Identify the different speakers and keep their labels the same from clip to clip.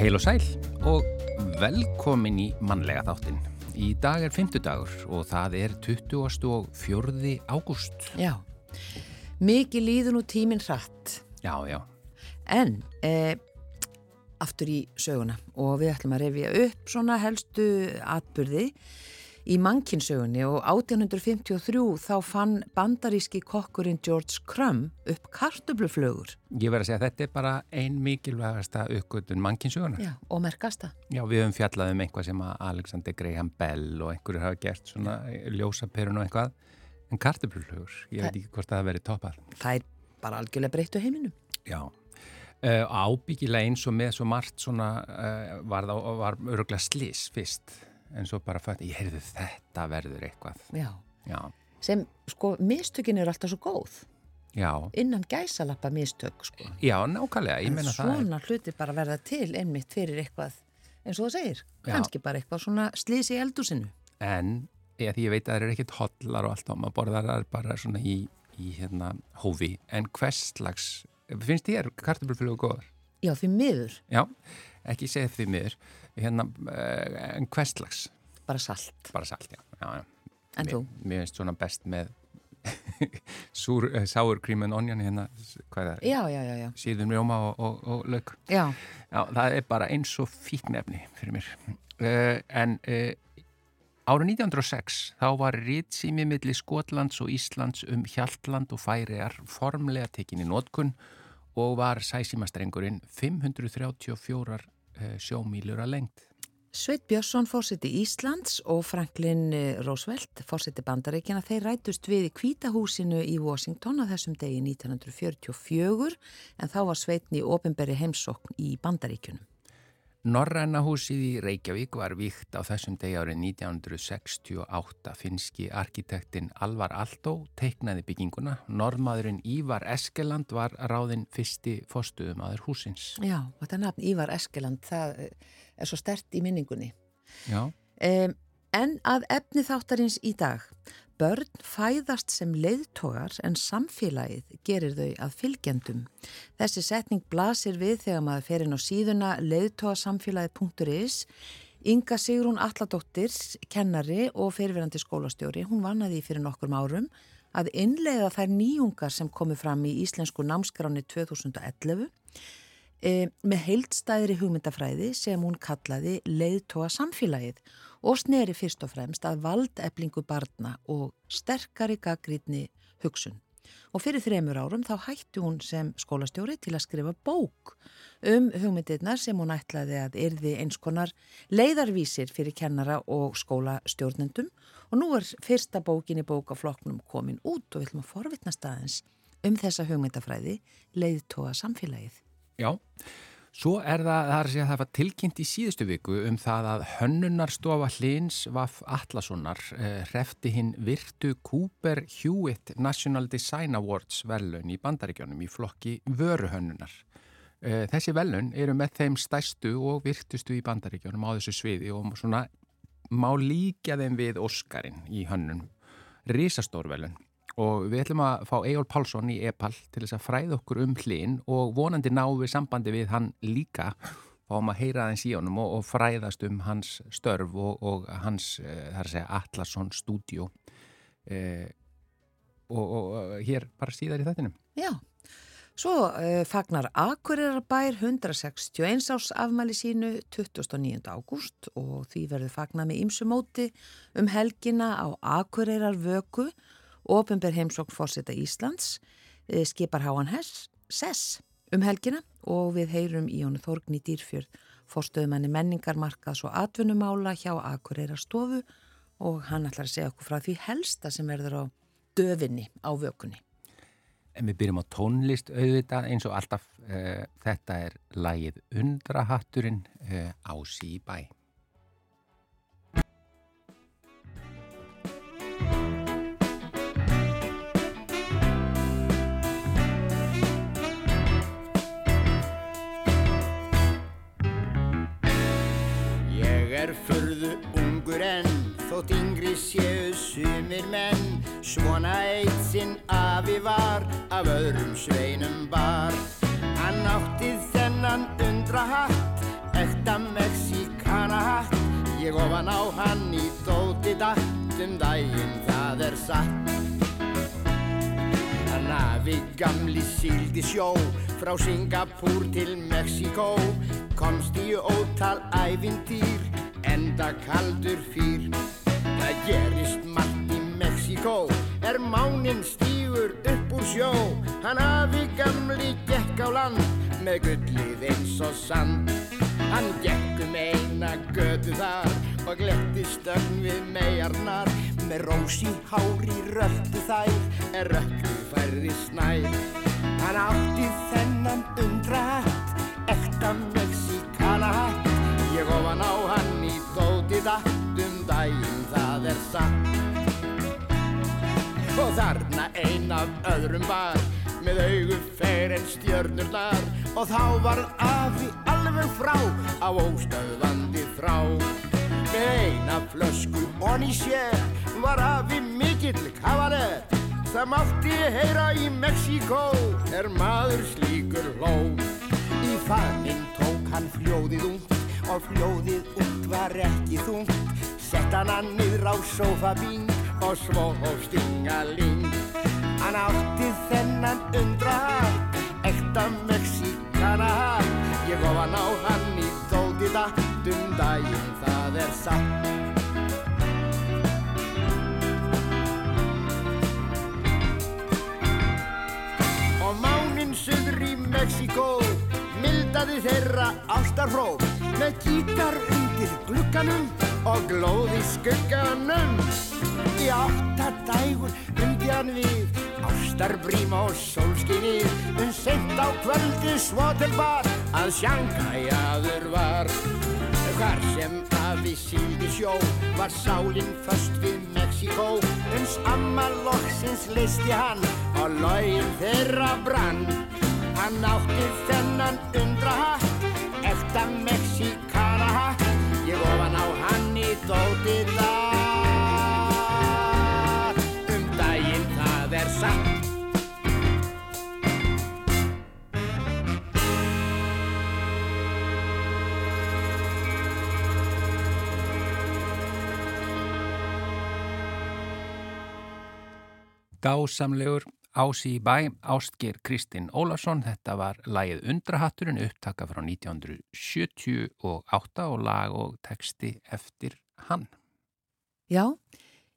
Speaker 1: Heil og sæl og velkomin í mannlega þáttin. Í dag er fymtudagur og það er 24. ágúst.
Speaker 2: Já, mikið líður nú tíminn hratt.
Speaker 1: Já, já.
Speaker 2: En eh, aftur í söguna og við ætlum að revja upp svona helstu atbyrði í mannkinsögunni og 1853 þá fann bandaríski kokkurinn George Crumb upp kartubluflögur.
Speaker 1: Ég verð að segja að þetta er bara ein mikilvægasta uppgötun mannkinsögunar.
Speaker 2: Já, og merkasta.
Speaker 1: Já, við höfum fjallað um einhvað sem að Alexander Graham Bell og einhverju hafa gert svona ljósaperun og einhvað. En kartubluflögur, ég veit ekki hvort það hafa verið toppað.
Speaker 2: Það er bara algjörlega breyttu heiminum.
Speaker 1: Já. Uh, ábyggilega eins og með svo margt svona uh, var, var öruglega slis fyrst en svo bara fætti, ég heyrðu þetta verður eitthvað.
Speaker 2: Já.
Speaker 1: Já.
Speaker 2: Sem, sko, mistökin eru alltaf svo góð.
Speaker 1: Já.
Speaker 2: Innan gæsalappa mistök, sko.
Speaker 1: Já, nákvæmlega, ég meina það.
Speaker 2: En svona hluti bara verða til einmitt fyrir eitthvað, eins og það segir.
Speaker 1: Já.
Speaker 2: Kanski bara eitthvað svona slísi í eldúsinu.
Speaker 1: En, ég, ég veit að það er ekkit hotlar og allt á, maður borðar það bara svona í, í hérna, hófi. En hvers slags, finnst þér kartabluflugu góðar?
Speaker 2: Já, því miður.
Speaker 1: Já, ekki segja því miður. Hérna, uh, en hvers slags?
Speaker 2: Bara salt.
Speaker 1: Bara salt, já. já, já.
Speaker 2: En
Speaker 1: mér,
Speaker 2: þú?
Speaker 1: Mér finnst svona best með súr, uh, sour cream and onion hérna, hvað er það? Síðun rjóma og, og, og lög.
Speaker 2: Já,
Speaker 1: Já, það er bara eins og fíknefni fyrir mér. Uh, en uh, árið 1906 þá var rýtsými milli Skotlands og Íslands um Hjaltland og Færiar formlega tekinni nótkunn og var sæsímastrengurinn 534 uh, sjómílur að lengt.
Speaker 2: Sveit Björnsson fórseti Íslands og Franklin eh, Roosevelt fórseti Bandaríkjana þeir rætust við kvítahúsinu í Washington að þessum degi 1944 en þá var Sveitni ofinberi heimsókn í Bandaríkjunum.
Speaker 1: Norræna húsið í Reykjavík var víkt á þessum degi árið 1968. Finski arkitektin Alvar Aldó teiknaði bygginguna. Normaðurinn Ívar Eskeland var ráðinn fyrsti fórstuðumadur húsins.
Speaker 2: Já, þetta nafn Ívar Eskeland, það eh, er svo stert í minningunni.
Speaker 1: Já.
Speaker 2: Um, en að efni þáttarins í dag, börn fæðast sem leiðtogar en samfélagið gerir þau að fylgjendum. Þessi setning blasir við þegar maður fer inn á síðuna leiðtogasamfélagið.is Inga Sigrún Alladóttir, kennari og fyrirverandi skólastjóri, hún vannaði fyrir nokkur árum að innleiða þær nýjungar sem komu fram í Íslensku námskráni 2011 e, með heildstæðri hugmyndafræði sem hún kallaði leiðtóa samfélagið og sneri fyrst og fremst að valdeflingu barna og sterkari gaggrítni hugsun. Og fyrir þremur árum þá hætti hún sem skólastjóri til að skrifa bók um hugmyndirnar sem hún ætlaði að yrði eins konar leiðarvísir fyrir kennara og skólastjórnendum og nú er fyrsta bókin í bókafloknum komin út og við ætlum að forvitna staðins um þessa hugmyndafræði leiðtóa samfélagið.
Speaker 1: Já, svo er það, það er að segja að það var tilkynnt í síðustu viku um það að hönnunarstofa Hlins Vaff Atlassonar eh, hrefti hinn virtu Cooper Hewitt National Design Awards velun í bandaríkjónum í flokki vöruhönnunar. Eh, þessi velun eru með þeim stærstu og virtustu í bandaríkjónum á þessu sviði og svona má líka þeim við Óskarinn í hönnun. Rísastór velun og við ætlum að fá Egil Pálsson í EPAL til þess að fræða okkur um hlinn og vonandi ná við sambandi við hann líka fáum að heyra aðeins í honum og, og fræðast um hans störf og, og hans, eh, það er að segja, Atlasson stúdjó eh, og, og hér bara síðar í þettinum.
Speaker 2: Já, svo uh, fagnar Akureyrarbær 161 árs afmæli sínu 29. ágúst og því verður fagnað með ymsumóti um helgina á Akureyrar vöku Ópenber heimsókn fórseta Íslands eh, skipar Háan Sess um helgina og við heyrum í honu Þorgni Dýrfjörð fórstöðumanni menningarmarkaðs og atvinnumála hjá Akureyra stofu og hann ætlar að segja okkur frá því helsta sem verður á döfinni á vökunni.
Speaker 1: En við byrjum á tónlist auðvitað eins og alltaf uh, þetta er lagið Undrahatturinn uh, Ási í
Speaker 3: menn. Svona eitt sinn afi var, af öðrum sveinum bar. Hann átti þennan undra hatt, eftir Ég ofan á hann í dóti datt um daginn, það er satt. Hann afi gamli síldi sjó, frá Singapúr til Mexiko. Komst í ótal ævindýr, enda kaldur fýr. Það gerist margt í Mexiko, er mánin stífur upp úr sjó. Hann afi gamli gekk á land, með gullið eins og sand. Hann gekk um eina gödu þar og gletti stögn við megarnar með rósi hári röldu þær er röldu færði snær. Hann átti þennan undrahatt, ekta mexikana hatt. Ég ofan á hann í þóti datt um daginn, það er satt. Og þarna ein af öðrum var með augu fer en stjörnurnar og þá var afi alveg frá á óstöðvandi þrá. Með eina flösku onni sér var afi mikill kavaler. Það mátti heyra í Mexíkó er maður slíkur hló. Í fannin tók hann fljóðið út og fljóðið út var ekki þungt. Sett hann hann niður á sofabín og svo stingaling. Hann átti þennan undrahatt, ekta mexíkanahatt. Ég ofan á hann í dóti datt um daginn, það er satt. Og mánin söður í Mexíkó mildaði þeirra ástarhróp með gítar undir glukkanum og glóði skugganum. Í áttadægur undi hann við ástarbrím og sólskinni um sent á kvöldi svo til bar að sjankæjaður var. Hvar sem afi síldi sjó var sálinn föst við Mexíkó uns amma loksins listi hann og laugin þeirra brann. Hann átti þennan undrahatt, eftir Mexíkana hatt, ég ofan á hann í dóti þar. Um daginn það er satt.
Speaker 1: Dásamlegur Ási í bæ, Ástgir Kristinn Ólafsson, þetta var lagið Undrahatturinn, upptaka frá 1978 og lag og texti eftir hann.
Speaker 2: Já,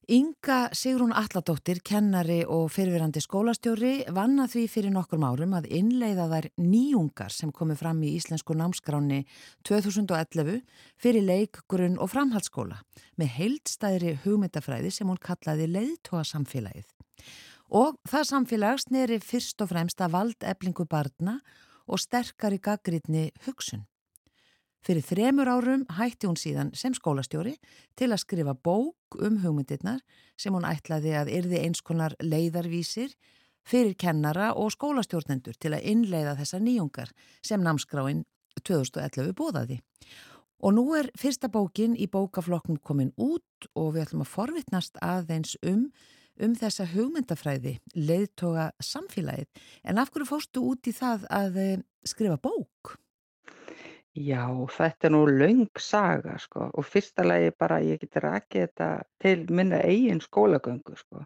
Speaker 2: Inga Sigrún Alladóttir, kennari og fyrirverandi skólastjóri, vanna því fyrir nokkur árum að innleiða þær nýjungar sem komi fram í Íslensku námskráni 2011 fyrir leik, grunn og framhaldsskóla með heildstæðri hugmyndafræði sem hún kallaði leiðtóa samfélagið. Og það samfélag sneri fyrst og fremst að vald eblingu barna og sterkari gaggritni hugsun. Fyrir þremur árum hætti hún síðan sem skólastjóri til að skrifa bók um hugmyndirnar sem hún ætlaði að yrði eins konar leiðarvísir fyrir kennara og skólastjórnendur til að innleiða þessa nýjungar sem námskráin 2011 bóðaði. Og nú er fyrsta bókin í bókaflokknum komin út og við ætlum að forvitnast aðeins um um þessa hugmyndafræði, leiðtoga samfélagið. En af hverju fórstu út í það að skrifa bók?
Speaker 4: Já, þetta er nú löng saga sko og fyrsta lagi bara ég geti rakið þetta til minna eigin skólagöngu sko.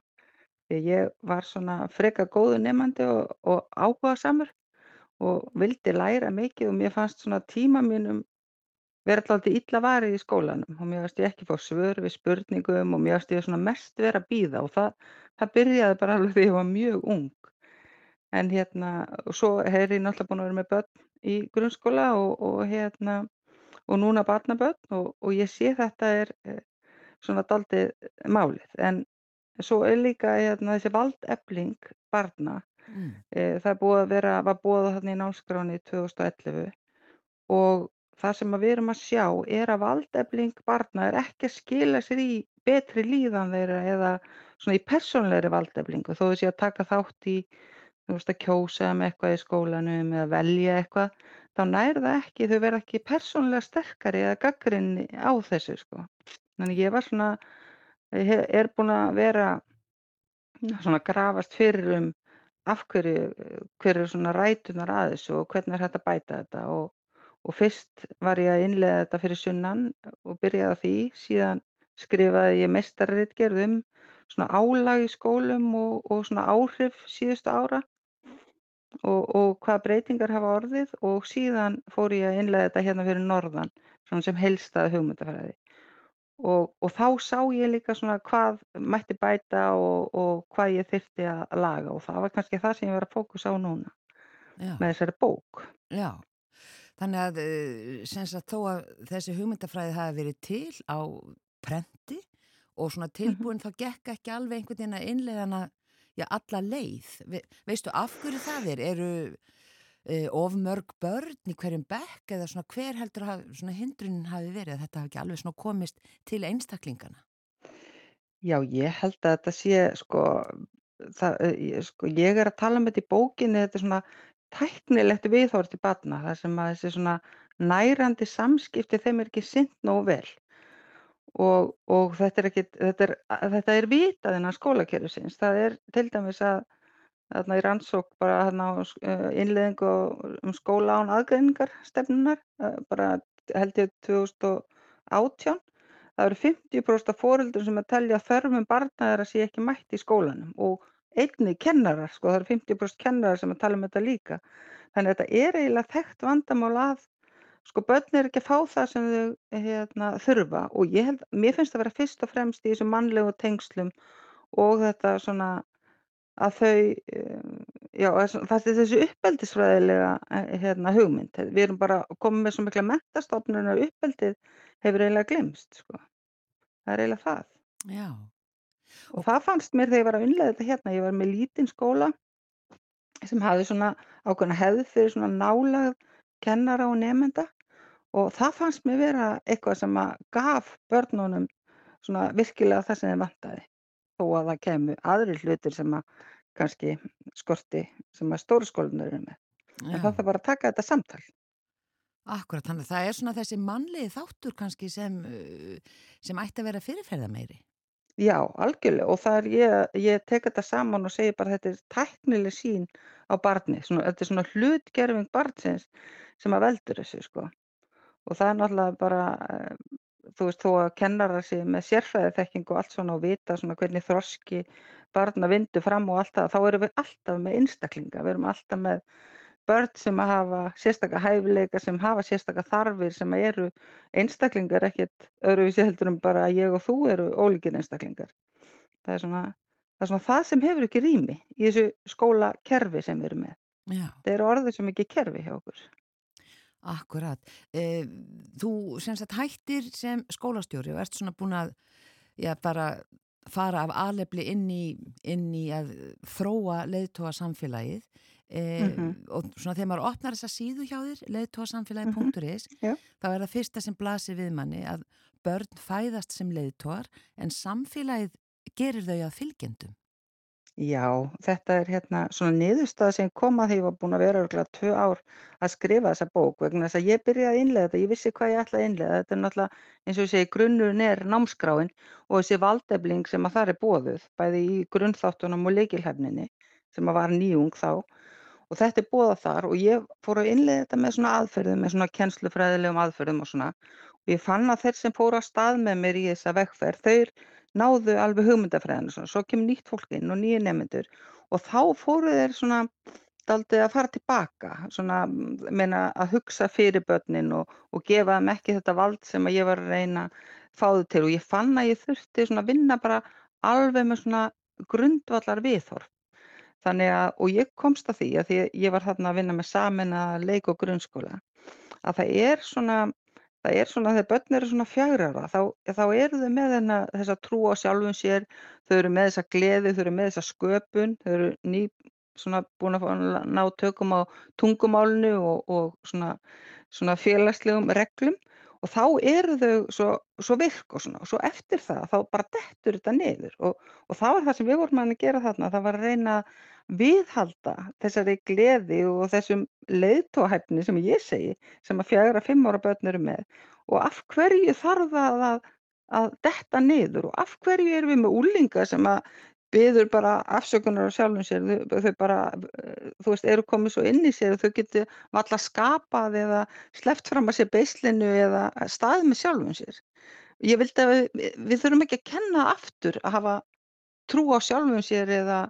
Speaker 4: Því ég var svona freka góðu nefandi og, og áhugasamur og vildi læra mikið og mér fannst svona tíma mínum vera alltaf illa varið í skólanum og mér fannst ég ekki fá svör við spurningum og mér fannst ég svona mest vera að býða og það, það byrjaði bara alveg þegar ég var mjög ung. En hérna, og svo hef ég náttúrulega búin að vera með börn í grunnskóla og, og hérna, og núna barnabörn og, og ég sé þetta er eh, svona daldið málið. En svo er líka hérna, þessi valdefling barna,
Speaker 2: Mm.
Speaker 4: e, það er vera, var búið þarna í námskráni 2011 og það sem við erum að sjá er að valdefling barna er ekki að skila sér í betri líðan þeirra eða svona í persónlegri valdeflingu þó þessi að taka þátt í þú veist að kjósa um eitthvað í skólanum eða velja eitthvað þá nær það ekki, þau verða ekki persónlega sterkari eða gaggrinni á þessu sko. Þannig ég var svona he- er búin að vera svona grafast fyrir um af hverju hver eru svona rætunar að þessu og hvernig er hægt að bæta þetta og, og fyrst var ég að innlega þetta fyrir sunnan og byrjaði því, síðan skrifaði ég meistarritgerð um svona álag í skólum og, og svona áhrif síðustu ára og, og hvað breytingar hafa orðið og síðan fór ég að innlega þetta hérna fyrir norðan svona sem helstaði hugmyndafræði og, og þá sá ég líka svona hvað mætti bæta og, og hvað ég þyrfti að laga og það var kannski það sem ég var að fókusa á núna Já. með þessari bók.
Speaker 2: Já, þannig að eh, sagt, þó að þessi hugmyndafræði hafi verið til á prenti og svona mhm. tilbúin mm -hmm. þá gekk ekki alveg einhvern veginn að innlegana já, alla leið. Ve, veistu af hverju það er? Eru uh, of mörg börn í hverjum bekk eða svona hver heldur að hindrunin hafi verið að þetta hafi ekki alveg komist til einstaklingana?
Speaker 4: Já, ég held að þetta sé sko, það, ég, sko ég er að tala um þetta í bókinni, þetta er svona tæknilegt viðhorf til barna þar sem að þessi svona nærandi samskipti þeim er ekki sint nógu vel og, og þetta er ekki þetta er, þetta er vitað innan skólakerfisins það er til dæmis að þarna í rannsók bara þarna uh, innleðingu um skóla án aðgreiningar stefnunar uh, bara held ég 2018 það eru 50% af fóröldur sem að telja þörfum barna að sé ekki mætt í skólanum og einnig kennarar, sko, það eru 50% kennarar sem að tala um þetta líka. Þannig að þetta er eiginlega þekkt vandamál að, sko, börn er ekki að fá það sem þau hérna, þurfa og ég held, mér finnst það að vera fyrst og fremst í þessum mannlegu tengslum og þetta svona að þau, eh, já, það er þessi uppeldisfræðilega eh, hérna, hugmynd. Við erum bara komið með svo mikla mentastofnun og uppeldið hefur eiginlega glemst, sko. Það er eiginlega það.
Speaker 2: Já.
Speaker 4: Og það fannst mér þegar ég var að innlega þetta hérna, ég var með lítinn skóla sem hafði svona ákveðna hefð fyrir svona nálað kennara og nefnda og það fannst mér vera eitthvað sem að gaf börnunum svona virkilega það sem þeim vantaði þó að það kemur aðri hlutir sem að kannski skorti sem að stóru skólunar eru með. Já. En það þarf bara að taka þetta samtal.
Speaker 2: Akkurat, þannig að það er svona þessi mannlegi þáttur kannski sem, uh, sem ætti að vera fyrirferða meiri.
Speaker 4: Já, algjörlega og það er ég, ég tek þetta saman og segi bara þetta er tæknileg sín á barni, svona, þetta er svona hlutgerfing barnsins sem að veldur þessu sko og það er náttúrulega bara, eh, þú veist, þó að kennara sig með sérfræði þekking og allt svona og vita svona hvernig þroski barna vindu fram og allt það, þá erum við alltaf með einstaklinga, við erum alltaf með börn sem hafa sérstakka hæfileika, sem hafa sérstakka þarfir, sem eru einstaklingar ekkert öðruvísi heldur um bara að ég og þú eru ólíkir einstaklingar. Það er svona það, er svona það sem hefur ekki rými í þessu skólakerfi sem við erum með. Já. Það eru orðið sem ekki kerfi hjá okkur.
Speaker 2: Akkurat. Eh, þú sem sagt hættir sem skólastjóri og ert svona búin að já, bara fara af alefli inn inn í að þróa leiðtóa samfélagið E, mm -hmm. og svona þegar maður opnar þessa síðu hjá þér leðtóasamfélagi.is mm -hmm. þá er það fyrsta sem blasir við manni að börn fæðast sem leðtóar en samfélagið gerir þau að fylgjendum
Speaker 4: Já, þetta er hérna svona niðurstað sem kom að því að ég var búin að vera örgulega tvö ár að skrifa þessa bók vegna þess að ég byrjaði að innlega þetta, ég vissi hvað ég ætlaði að innlega þetta er náttúrulega eins og ég segi grunnurinn er námskráin og þessi valdefling sem að það er bóðuð bæði í grunnþáttunum og leikilhefninni sem að var nýjung þá. Og þetta er bóðað þar og ég fór að innlega þetta með svona aðferðum, með svona kennslufræðilegum aðferðum og svona. Og ég fann að þeir sem fóru að stað með mér í þessa vekkferð, þeir náðu alveg hugmyndafræðinu svona, svo kemur nýtt fólk inn og nýja nefnendur og þá fóru þeir svona daldið að fara tilbaka, svona meina að hugsa fyrir börnin og, og gefa þeim ekki þetta vald sem að ég var að reyna fáðu til. Og ég fann að ég þurfti svona að vinna bara alveg með svona grundvallar viðhorf Þannig að, og ég komst að því að því ég var þarna að vinna með samin að leik og grunnskóla, að það er svona, það er svona þegar börn eru svona fjagra ára, þá, þá eru þau með þenna, þessa trú á sjálfum sér, þau eru með þessa gleði, þau eru með þessa sköpun, þau eru ný, svona búin að ná tökum á tungumálnu og, og svona, svona félagslegum reglum og þá eru þau svo, svo virk og svona og svo eftir það þá bara dettur þetta niður og, og það var það sem við vorum að gera þarna það var að reyna að viðhalda þessari gleði og þessum leiðtóhæfni sem ég segi sem að fjagra fimm ára börn eru með. Og af hverju þarf það að, að detta niður og af hverju erum við með úlinga sem að byður bara afsökunar á sjálfum sér, þau, þau bara, eh, þú veist, eru komið svo inn í sér og þau getur valla skapað eða sleppt fram að sér beislinu eða staðið með sjálfum sér. Ég vildi að við, við þurfum ekki að kenna aftur að hafa trú á sjálfum sér eða,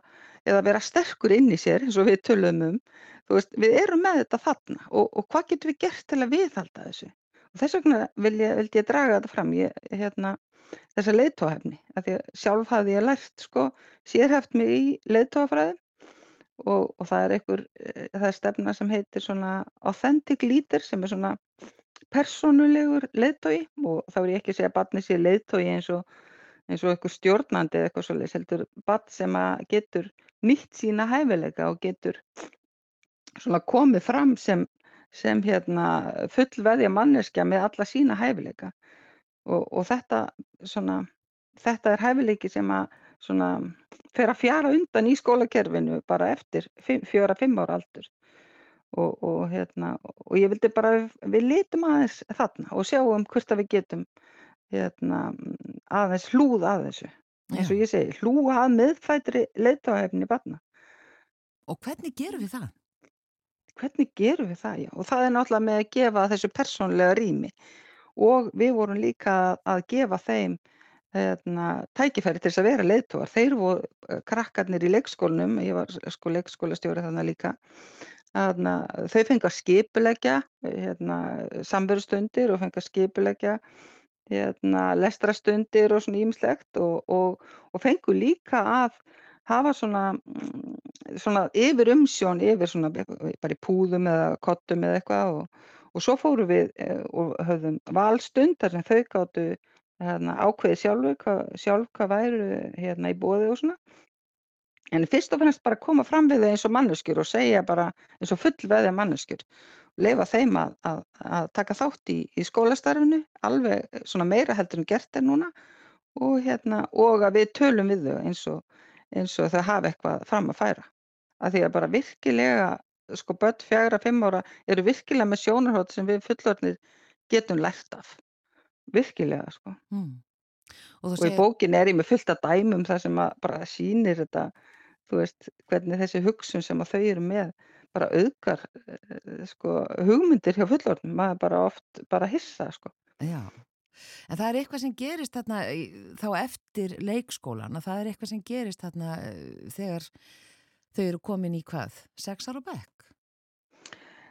Speaker 4: eða vera sterkur inn í sér eins og við tölum um. Þú veist, við erum með þetta þarna og, og hvað getum við gert til að viðhalda þessu? Þess vegna vil ég, vildi ég draga þetta fram. Ég, hérna, þessa leiðtóhefni. Sjálf hafði ég lært sko, sérhæft mig í leiðtóhafræði og, og það er einhver, eh, það er stefna sem heitir svona authentic leader sem er svona persónulegur leiðtói og þá er ég ekki að segja að batni sé leiðtói eins og eins og eitthvað stjórnandi eða eitthvað svolítið, heldur bat sem að getur nýtt sína hæfileika og getur komið fram sem, sem hérna fullveðja manneskja með alla sína hæfileika. Og, og þetta, svona, þetta er hæfileiki sem að svona, fer að fjara undan í skólakerfinu bara eftir fjóra-fimm ára aldur. Og, og, hérna, og ég vildi bara við litum aðeins þarna og sjáum hvort að við getum hérna, aðeins hlúð að þessu. Eins og ég segi, hlúa að meðfætri leittáhefni barna.
Speaker 2: Og hvernig gerum við það?
Speaker 4: Hvernig gerum við það, já, og það er náttúrulega með að gefa þessu persónlega rými og við vorum líka að gefa þeim hérna, tækifæri til þess að vera leiðtógar. Þeir voru eh, krakkarnir í leikskólanum, ég var sko leikskólastjóri þannig líka, Þarna, þau fengi að skipulegja hérna, samverðstundir og fengi að skipulegja hérna, lestrastundir og svona ímislegt og, og, og fengu líka að hafa svona, mm, svona yfir umsjón, yfir svona bara í púðum eða kottum eða eitthvað og, og svo fórum við eh, og höfðum valstund þar sem þau gáttu hérna, ákveði sjálfu hvað, sjálf hvað væru hérna í bóði og svona. En fyrst og fyrst bara koma fram við þau eins og manneskjur og segja bara eins og fullveðja manneskjur. Leifa þeim að, að, að taka þátt í, í skólastarfinu alveg svona meira heldur en gert er núna. Og, hérna, og að við tölum við þau eins og, eins og þau hafa eitthvað fram að færa að því að bara virkilega sko börn fjagra, fimm ára eru virkilega með sjónarhótt sem við fullorðnir getum lært af. Virkilega sko. Mm. Og, og í bókin er ég með fullt að dæmum það sem bara sýnir þetta, þú veist, hvernig þessi hugsun sem þau eru með bara auðgar eh, sko, hugmyndir hjá fullorðnum, maður bara oft bara hissa sko.
Speaker 2: Já, en það er eitthvað sem gerist þarna þá eftir leikskólan, það er eitthvað sem gerist þarna eh, þegar þau eru komin í hvað? Sexar og bekk?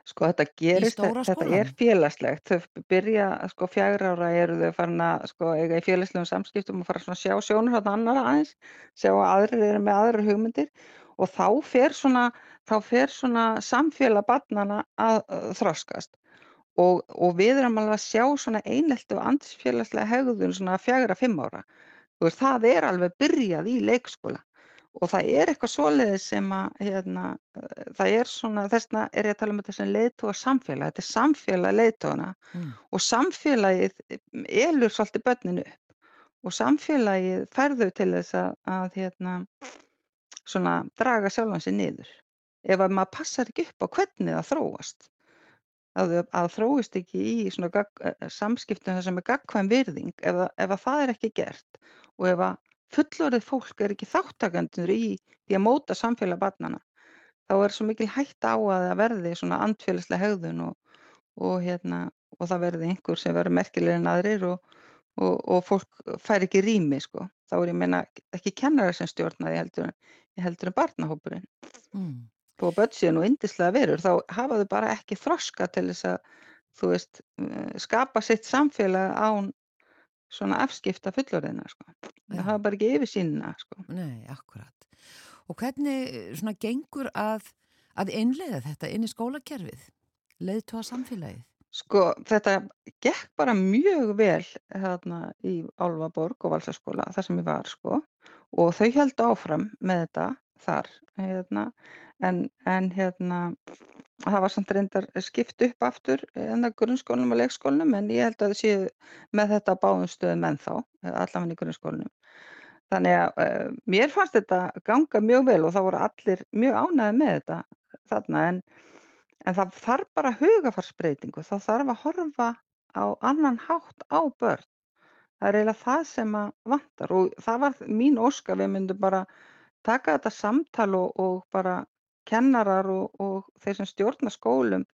Speaker 4: Sko þetta gerist, þetta er félagslegt, þau byrja, sko fjagra ára eru þau farin að sko eiga í félagslegum samskiptum og fara svona að sjá sjónur hérna annara aðeins, sjá að aðrir eru með aðrar hugmyndir og þá fer svona, þá fer svona samfélag barnana að, að þroskast og, og við erum alveg að sjá svona eineltu og andisfélagslega hegðun svona fjagra, fimm ára. Veist, það er alveg byrjað í leikskóla og það er eitthvað svoleiðis sem að hérna, eh, það er svona, þessna er ég að tala um þetta sem leiðtóa samfélag, þetta er samfélag leiðtóana mm. og samfélagið elur svolítið börninu upp og samfélagið ferður til þess að, að hérna, svona draga sjálfan sig niður ef að maður passar ekki upp á hvernig það þróast að, að þróist ekki í svona eh, samskiptum sem er gagkvæm virðing ef, ef að það er ekki gert og ef að fullorðið fólk er ekki þáttakendur í því að móta samfélag barnana þá er svo mikil hætta á að það verði svona andfélagslega hegðun og, og, hérna, og það verði einhver sem verður merkilegir en aðrir og, og fólk fær ekki rými sko. þá er ég meina ekki kennarar sem stjórna því heldur, heldur en barnahópurinn mm. Og börnsíðan og indislega verur þá hafa þau bara ekki þroska til þess að þú veist eh, skapa sitt samfélag án svona afskipta fullorðina sko. það hafa bara ekki yfir sínina sko.
Speaker 2: Nei, akkurat og hvernig svona gengur að að innlega þetta inn í skólakerfið leiðtóa samfélagið
Speaker 4: Sko þetta gekk bara mjög vel hérna í Álvaborg og Valsaskóla þar sem ég var sko og þau held áfram með þetta þar hérna en, en hérna það var samt reyndar skipt upp aftur það grunnskólanum og leikskólanum en ég held að það séu með þetta báðum stöðum en þá, allavega í grunnskólanum. Þannig að uh, mér fannst þetta ganga mjög vel og það voru allir mjög ánæði með þetta þarna en, en það þarf bara hugafarsbreytingu, þá þarf að horfa á annan hátt á börn. Það er eiginlega það sem að vantar og það var mín óska við myndum bara taka þetta samtal og, og bara kennarar og, og þeir sem stjórna skólum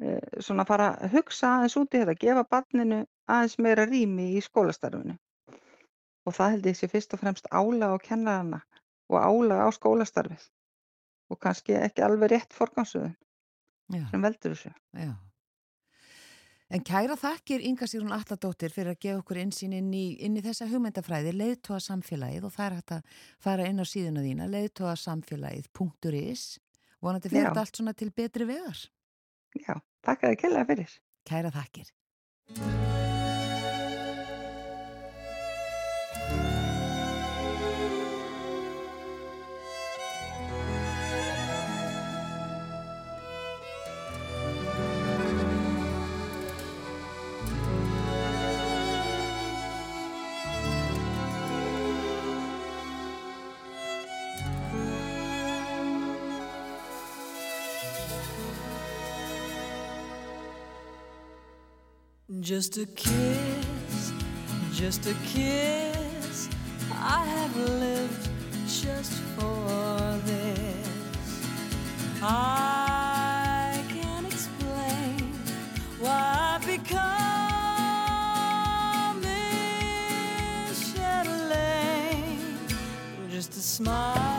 Speaker 4: e, svona fara að hugsa aðeins út í þetta, gefa barninu aðeins meira rými í skólastarfinu. Og það held ég sé fyrst og fremst álag á kennarana og álag á skólastarfið og kannski ekki alveg rétt forgansöðun sem veldur þessu.
Speaker 2: Já. En kæra þakkir Inga Sýrún Alladóttir fyrir að gefa okkur einsýn inn í, inn í þessa hugmyndafræði leiðtóa samfélagið og það er hægt að fara inn á síðuna þína leiðtóa samfélagið.is vonandi fyrir þetta allt svona til betri vegar.
Speaker 4: Já, takk að þið kella fyrir.
Speaker 2: Kæra þakkir.
Speaker 5: Just a kiss, just a kiss. I have lived just for this. I can't explain why I've become Chatelaine. Just a smile,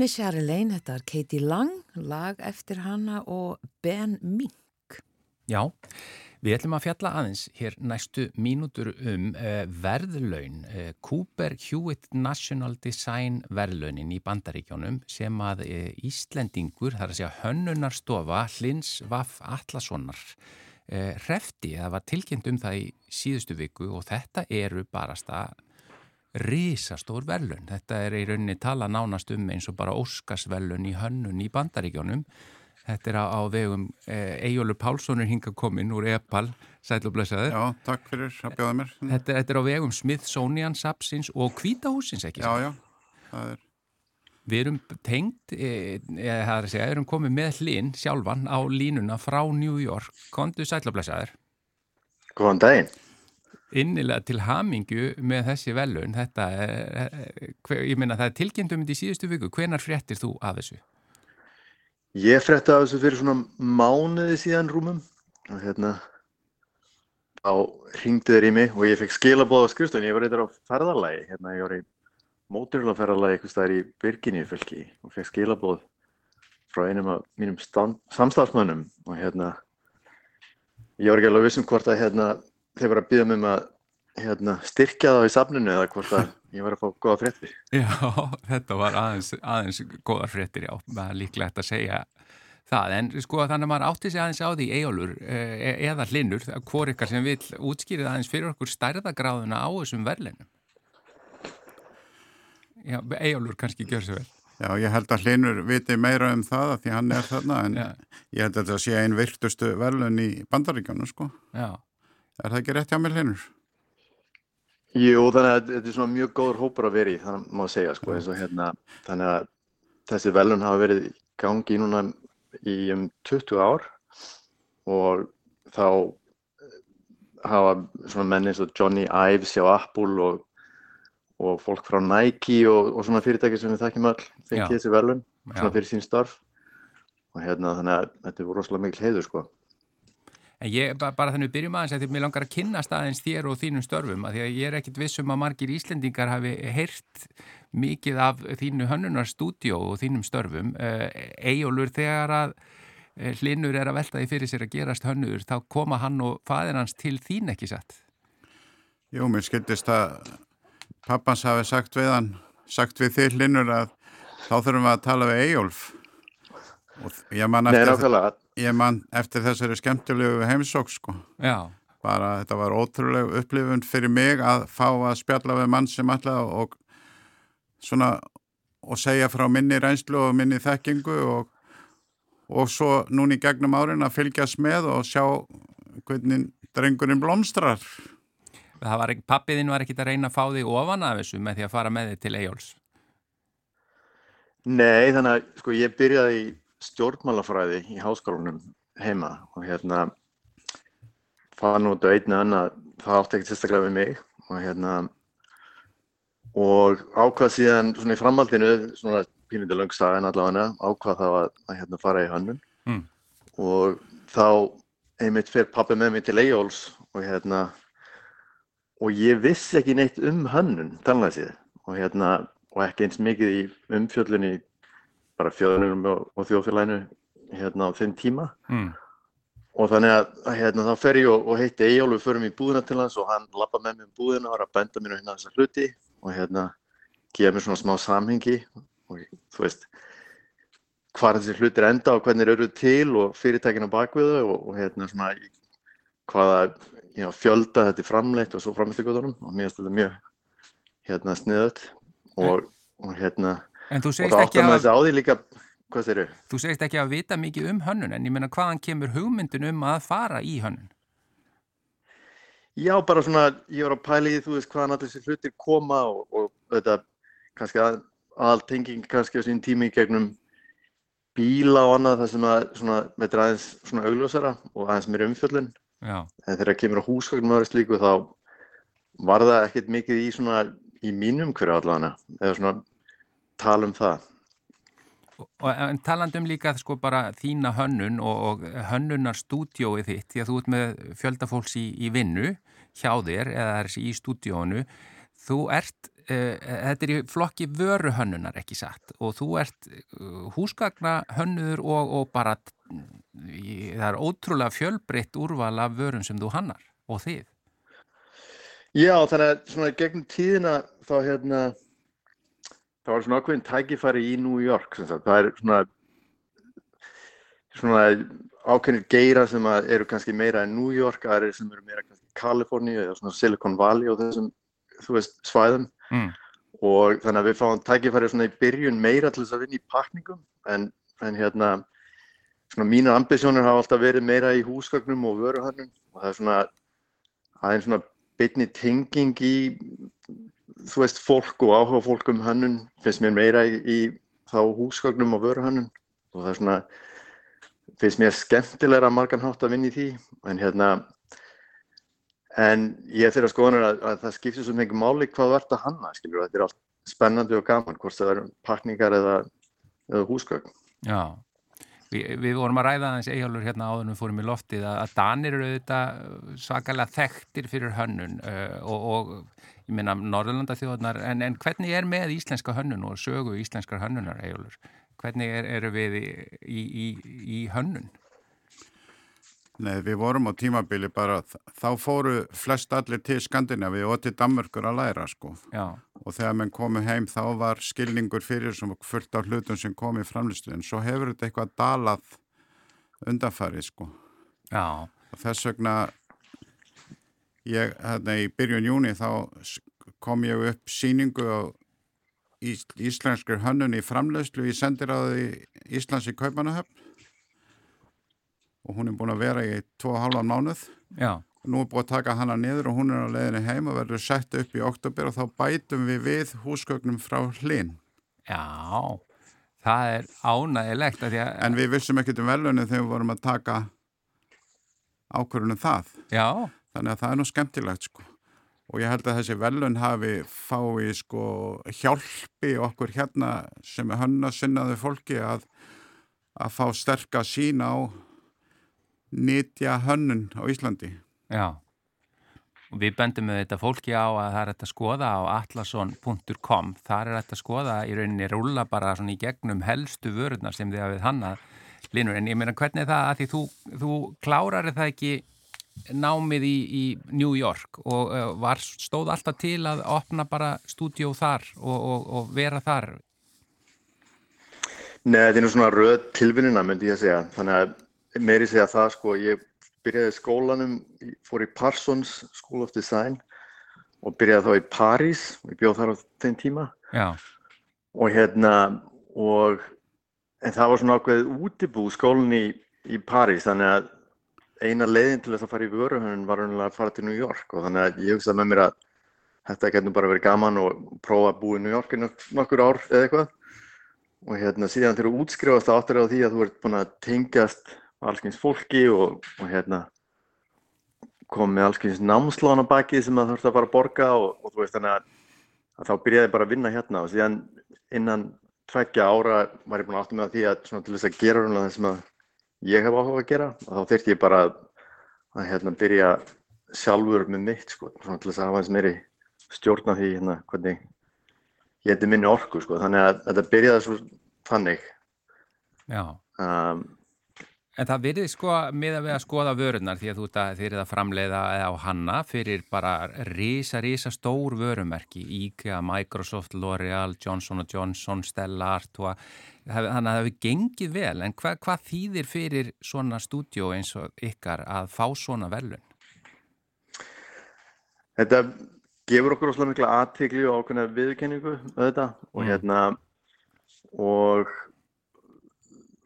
Speaker 5: Miss Chatelaine,
Speaker 2: þetta er Katie Lang, lag eftir hana og Ben Mink.
Speaker 1: Já, við ætlum að fjalla aðeins hér næstu mínútur um uh, verðlaun, uh, Cooper Hewitt National Design verðlaunin í bandaríkjónum sem að uh, Íslendingur, þar að segja hönnunarstofa Hlins Vaff Atlassonar hrefti, það var tilkynnt um það í síðustu viku og þetta eru barasta risastór verðlaun. Þetta er í rauninni tala nánast um eins og bara Óskarsverðlaun í hönnun í bandaríkjónum Þetta er á, á vegum Ejjólu Pálssonur hinga komin úr Epal, sæl og blessaður.
Speaker 6: Já, takk fyrir að bjóða mér.
Speaker 1: Þetta, þetta er á vegum Smithsonian Sapsins og Kvítahúsins, ekki?
Speaker 6: Já, já, það er.
Speaker 1: Við erum tengt, e, e, það er að segja, erum komið með hlinn sjálfan á línuna frá New York. Kondu sæl og blessaður.
Speaker 7: Góðan daginn.
Speaker 1: Innilega til hamingju með þessi velun. Þetta er, ég minna, það er tilkynntum í síðustu viku. Hvenar fréttir þú af þessu?
Speaker 7: Ég frétti af þessu fyrir svona mánuði síðan rúmum og hérna á ringdi þeir í mig og ég fekk skilabóð á skrifstofun, ég var eitthvað á ferðarlægi hérna, ég var í móturhjólaferðarlægi eitthvað staðar í Virginíu fylki og fekk skilabóð frá einum af mínum samstafsmönnum og hérna ég var ekki alveg vissum hvort að hérna þeir var að býða mig um að hérna, styrkja það í safninu eða hvort að ég var að fá góða fréttir.
Speaker 1: Já, þetta var aðeins, aðeins góða fréttir, já, það er líklegt að segja það, en sko þannig að maður átti sig aðeins á því eigjálur e eða hlinnur, hvor ykkar sem vil útskýrið aðeins fyrir okkur stærðagráðuna á þessum verðleinum. Já, eigjálur kannski gjör svo vel.
Speaker 6: Já, ég held að hlinnur viti meira um það að því hann er þarna, en já. ég held að þetta sé einn virtustu verðlun í bandaríkanu, sko.
Speaker 1: Já.
Speaker 6: Er það ekki rétt hjá mig hlinnur?
Speaker 7: Jú, þannig að þetta er svona mjög góður hópur að vera í, þannig má segja, sko, eins og hérna, þannig að þessi velun hafa verið gangi núna í um 20 ár og þá hafa svona menni eins og Johnny Ives hjá Apple og, og fólk frá Nike og, og svona fyrirtæki sem við þekkjum all fengið þessi velun, svona fyrir sín starf og hérna þannig að þetta er rosalega mikil heiður, sko.
Speaker 1: En ég, bara þannig byrjum aðeins að því að mér langar að kynast aðeins þér og þínum störfum að því að ég er ekkit vissum að margir Íslendingar hafi heyrt mikið af þínu hönnunarstúdjó og þínum störfum. Ejólur, þegar að hlinnur er að velta því fyrir sér að gerast hönnur, þá koma hann og fadir hans til þín ekki satt?
Speaker 6: Jú, mér skildist að pappans hafi sagt við hann, sagt við þig hlinnur að þá þurfum við að tala við Ejólf. Ég man eftir
Speaker 7: það
Speaker 6: ég man eftir þessari skemmtilegu heimsók sko.
Speaker 1: Já.
Speaker 6: Bara þetta var ótrúleg upplifun fyrir mig að fá að spjalla við mann sem alltaf og svona og segja frá minni reynslu og minni þekkingu og, og svo núni í gegnum árin að fylgjast með og sjá hvernig drengurinn blómstrar.
Speaker 1: Það var ekki, pappiðinn var ekkit að reyna að fá þig ofan af þessu með því að fara með þig til Eyjóls?
Speaker 7: Nei, þannig að sko ég byrjaði í stjórnmálafræði í háskólanum heima og hérna fann út á einni annað, það átti ekkert sérstaklega við mig og hérna og ákvað síðan svona í framhaldinu, svona pínlítið löngsagan allavega, ákvað þá að, að hérna fara í hönnun
Speaker 1: mm.
Speaker 7: og þá einmitt fyrir pappi með mig til Eyjóls og hérna og ég vissi ekki neitt um hönnun talnaði síðan og hérna og ekki eins mikið í umfjöllunni bara fjöðunum og, og þjóðfélaginu hérna á þeim tíma.
Speaker 1: Mm.
Speaker 7: og þannig að, hérna, þá fer ég og, og heitti Eyjálf við förum í búðina til hans og hann lappa með mér um búðina og var að benda mér hérna þessar hluti og hérna gefa mér svona smá samhengi og þú veist hvað þessi hlutir enda og hvernig eru til og fyrirtækina bakviðu og, og hérna svona hvaða know, fjölda þetta er framleitt og svo framleitt og mér finnst þetta mjög hérna sniðut og, og hérna
Speaker 1: En þú segist ekki að,
Speaker 7: á því líka
Speaker 1: þú segist ekki að vita mikið um hönnun en ég meina hvaðan kemur hugmyndin um að fara í hönnun?
Speaker 7: Já, bara svona, ég var að í því, þú veist, hvaðan allir þessi hlutir koma og, og þetta, kannski að, aðal tenging kannski á sín tími gegnum bíla og annað það sem að, svona, þetta er aðeins svona augljósara og aðeins meira umfjöllun.
Speaker 1: Já,
Speaker 7: En þegar kemur á húsgögnum aðeins líku þá var það ekkert mikið í svona, í mínum hverju allavega, eða svona tala um það.
Speaker 1: og en talandi um líka sko bara þína hönnun og, og hönnunar stúdjóið þitt, því að þú ert með fjöldafólks í, í vinnu hjá þér eða er í stúdjónu, þú ert, uh, þetta er í flokki vöru hönnunar ekki satt og þú ert uh, húsgagna hönnuður og, og bara, í, það er ótrúlega fjölbreytt úrval af vörum sem þú hannar og þið.
Speaker 7: Já, þannig að svona gegnum tíðina þá hérna það var svona ákveðin tækifæri í New York sem sagt. það er svona svona ákveðinir geira sem eru kannski meira en New York aðrir sem eru meira kannski Kaliforníu eða svona Silicon Valley og þessum þú veist svæðum
Speaker 1: Mm.
Speaker 7: og þannig að við fáum tækifæri svona í byrjun meira til þess að vinna í pakningum en, en hérna svona mínar ambisjónir hafa alltaf verið meira í húsgögnum og vöruhönnun og það er svona aðeins svona bytni tenging í þú veist fólk og áhuga fólk um hönnun finnst mér meira í, í þá húsgögnum og vöruhönnun. Og það er svona finnst mér skemmtilegra margan hátt að vinna í því en hérna en ég fyrir að skoðanar að, að það skiptir svo mikið máli hvað ert að hanna skilur, þetta er allt spennandi og gaman hvort það er pakningar eða, eða húsgögn.
Speaker 1: Já, Vi, við vorum að ræða aðeins eigjálfur hérna við fórum í loftið að, að Danir eru auðvitað svakalega þekktir fyrir hönnun uh, og, og ég minna Norðurlanda þjóðnar en, en hvernig er með íslenska hönnun og sögu íslenskar hönnunar eigjálfur? Hvernig er, eru við í, í, í, í hönnun?
Speaker 6: Nei, við vorum á tímabili bara, þá fóru flest allir til Skandinavi og til Danmörkur að læra sko.
Speaker 1: Já.
Speaker 6: Og þegar menn komu heim þá var skilningur fyrir sem fullt á hlutum sem kom í framlistu en svo hefur þetta eitthvað dalað undanfarið sko.
Speaker 1: Já.
Speaker 6: Og þess vegna, ég, hérna í byrjun júni þá kom ég upp síningu á ís, íslenskur hönnun í framleyslu í sendiráði Íslands í Kaupanahöfn og hún er búin að vera í 2,5 mánuð.
Speaker 1: Já.
Speaker 6: Nú er búin að taka hana niður og hún er á leiðinni heim og verður sett upp í oktober og þá bætum við við húsgögnum frá hlinn.
Speaker 1: Já, það er ánægilegt að að...
Speaker 6: En við vissum ekkert um velunni þegar við vorum að taka ákvörunum það.
Speaker 1: Já.
Speaker 6: Þannig að það er nú skemmtilegt sko. Og ég held að þessi velun hafi fái sko hjálpi okkur hérna sem er hönna sinnaði fólki að, að fá sterka sín á nýtja hönnun á Íslandi.
Speaker 1: Já, og við bendum með þetta fólki á að það er þetta að skoða á atlason.com, þar er þetta að skoða í rauninni rúla bara svona í gegnum helstu vörurnar sem þið hafið hannað linur, en ég meina hvernig er það að því þú, þú klárar það ekki námið í, í New York og uh, var, stóð alltaf til að opna bara stúdjó þar og, og, og vera þar?
Speaker 7: Nei, þetta er nú svona röð tilvinnina myndi ég að segja, þannig að meiri segja það sko, ég byrjaði skólanum, fór í Parsons School of Design og byrjaði þá í París, ég bjóð þar á þeim tíma
Speaker 1: Já.
Speaker 7: og hérna og en það var svona ákveðið útibú skólan í, í París þannig að eina leiðin til þess að fara í vöruhönun var að fara til New York og þannig að ég hugsaði með mér að þetta getur bara verið gaman og prófa að búa í New York í nokkur ár eða eitthvað og hérna síðan þegar þú útskrifast áttur á því að þú ert búin að tengjast allskyns fólki og, og hérna kom með allskyns námslána baki sem það þurfti að fara að borga og, og þú veist þannig að, að þá byrjaði bara að vinna hérna. Og síðan innan tveggja ára var ég búin að átta á því að til þess að gera það sem að ég hef áhuga að gera. Og þá þurfti ég bara að, að hérna byrja sjálfur með mitt sko, til þess að hafa eins meiri stjórn á því hérna hvernig ég heiti minni orku sko, þannig að þetta byrjaði svo þannig.
Speaker 1: Já.
Speaker 7: Um,
Speaker 1: En það verið sko með að við að skoða vörunar því að þú þeirrið að framleiða á hanna fyrir bara risa, risa stór vörumerki, IKEA, Microsoft, L'Oreal, Johnson & Johnson, Stella Artois, þannig að það hefur gengið vel, en hva, hvað þýðir fyrir svona stúdjó eins og ykkar að fá svona velun?
Speaker 7: Þetta gefur okkur ósláð mikla aðtegli og ákveðna viðkenningu auðvitað og
Speaker 1: Mm.
Speaker 7: hérna og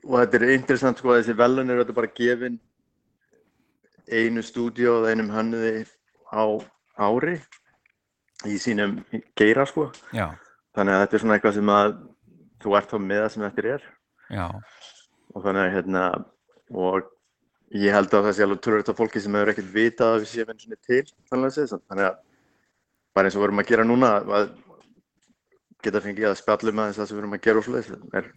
Speaker 7: og þetta er interessant sko að þessi velun eru þetta bara gefin einu stúdíu og einum hönnuði á ári í sínum geira sko.
Speaker 1: Já,
Speaker 7: þannig að þetta er svona eitthvað sem að þú ert þá með það sem þetta er.
Speaker 1: Já,
Speaker 7: og þannig að hérna og ég held að það sé alveg törður þetta fólki sem hefur ekkert vitað að við séum eins og til þannig að, þannig að bara eins og við erum að gera núna að geta fengið að spjallum aðeins það sem við erum að gera og svoleiðis er